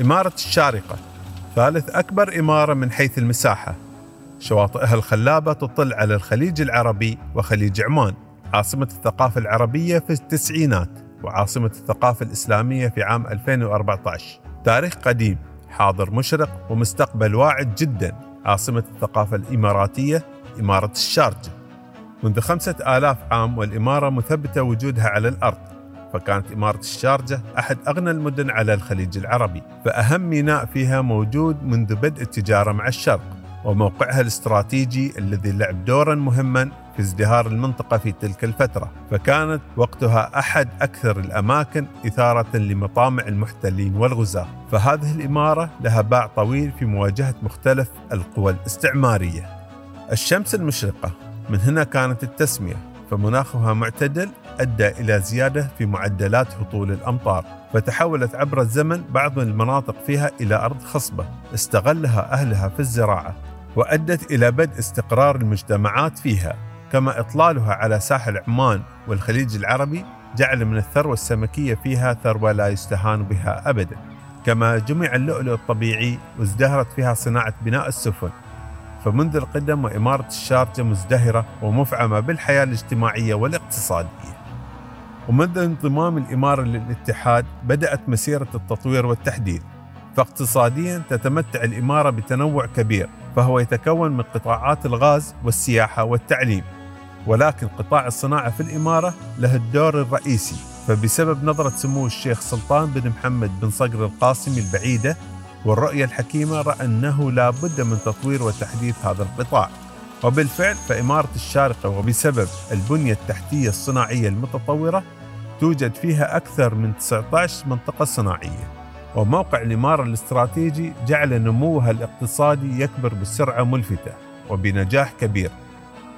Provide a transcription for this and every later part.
إمارة الشارقة ثالث أكبر إمارة من حيث المساحة. شواطئها الخلابة تطل على الخليج العربي وخليج عمان عاصمة الثقافة العربية في التسعينات وعاصمة الثقافة الإسلامية في عام 2014 تاريخ قديم حاضر مشرق ومستقبل واعد جدا. عاصمة الثقافة الإماراتية إمارة الشارجة. منذ خمسة آلاف عام والإمارة مثبتة وجودها على الأرض. فكانت إمارة الشارجة أحد أغنى المدن على الخليج العربي فأهم ميناء فيها موجود منذ بدء التجارة مع الشرق وموقعها الاستراتيجي الذي لعب دورا مهما في ازدهار المنطقة في تلك الفترة فكانت وقتها أحد أكثر الأماكن إثارة لمطامع المحتلين والغزاة. فهذه الإمارة لها باع طويل في مواجهة مختلف القوى الاستعمارية. الشمس المشرقة من هنا كانت التسمية فمناخها معتدل أدى إلى زيادة في معدلات هطول الأمطار فتحولت عبر الزمن بعض المناطق فيها إلى أرض خصبة استغلها أهلها في الزراعة وأدت إلى بدء استقرار المجتمعات فيها كما إطلالها على ساحل عمان والخليج العربي جعل من الثروة السمكية فيها ثروة لا يستهان بها أبدا. كما جمع اللؤلؤ الطبيعي وازدهرت فيها صناعة بناء السفن. فمنذ القدم وإمارة الشارجة مزدهرة ومفعمة بالحياة الاجتماعية والاقتصادية. ومنذ انضمام الإمارة للاتحاد بدأت مسيرة التطوير والتحديث فاقتصاديا تتمتع الإمارة بتنوع كبير فهو يتكون من قطاعات الغاز والسياحة والتعليم. ولكن قطاع الصناعة في الإمارة له الدور الرئيسي فبسبب نظرة سمو الشيخ سلطان بن محمد بن صقر القاسمي البعيدة والرؤية الحكيمة رأى أنه لا بد من تطوير وتحديث هذا القطاع. وبالفعل فإمارة الشارقة وبسبب البنية التحتية الصناعية المتطورة توجد فيها أكثر من 19 منطقة صناعية وموقع الإمارة الاستراتيجي جعل نموها الاقتصادي يكبر بسرعة ملفتة وبنجاح كبير.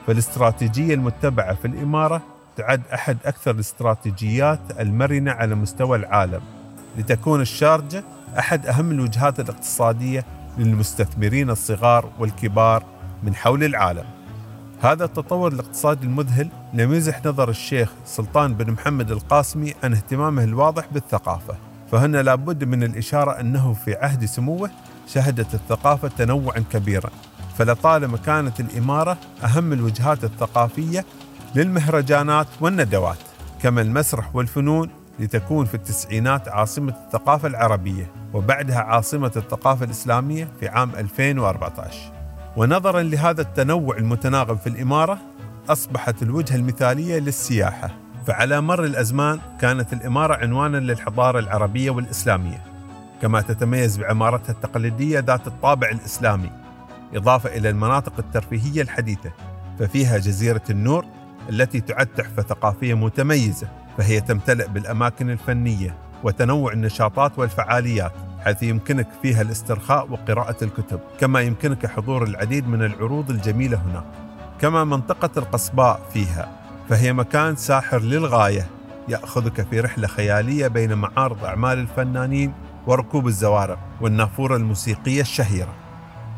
فالاستراتيجية المتبعة في الإمارة تعد أحد أكثر الاستراتيجيات المرنة على مستوى العالم لتكون الشارجة أحد أهم الوجهات الاقتصادية للمستثمرين الصغار والكبار من حول العالم. هذا التطور الاقتصادي المذهل لم يزح نظر الشيخ سلطان بن محمد القاسمي عن اهتمامه الواضح بالثقافة فهنا لابد من الإشارة أنه في عهد سموه شهدت الثقافة تنوعا كبيرا فلطالما كانت الإمارة أهم الوجهات الثقافية للمهرجانات والندوات كما المسرح والفنون لتكون في التسعينات عاصمة الثقافة العربية وبعدها عاصمة الثقافة الإسلامية في عام 2014 ونظرا لهذا التنوع المتناغم في الإمارة أصبحت الوجهة المثالية للسياحة فعلى مر الأزمان كانت الإمارة عنوانا للحضارة العربية والإسلامية كما تتميز بعمارتها التقليدية ذات الطابع الإسلامي إضافة إلى المناطق الترفيهية الحديثة ففيها جزيرة النور التي تعد تحفة ثقافية متميزة فهي تمتلئ بالأماكن الفنية وتنوع النشاطات والفعاليات. حيث يمكنك فيها الاسترخاء وقراءة الكتب كما يمكنك حضور العديد من العروض الجميلة هناك كما منطقة القصباء فيها فهي مكان ساحر للغاية يأخذك في رحلة خيالية بين معارض أعمال الفنانين وركوب الزوارق والنافورة الموسيقية الشهيرة.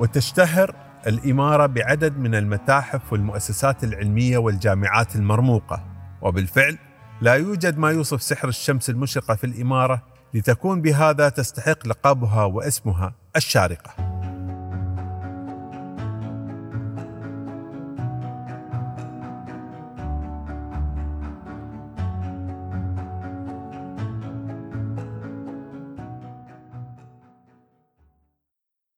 وتشتهر الإمارة بعدد من المتاحف والمؤسسات العلمية والجامعات المرموقة. وبالفعل لا يوجد ما يوصف سحر الشمس المشرقة في الإمارة لتكون بهذا تستحق لقبها واسمها الشارقة.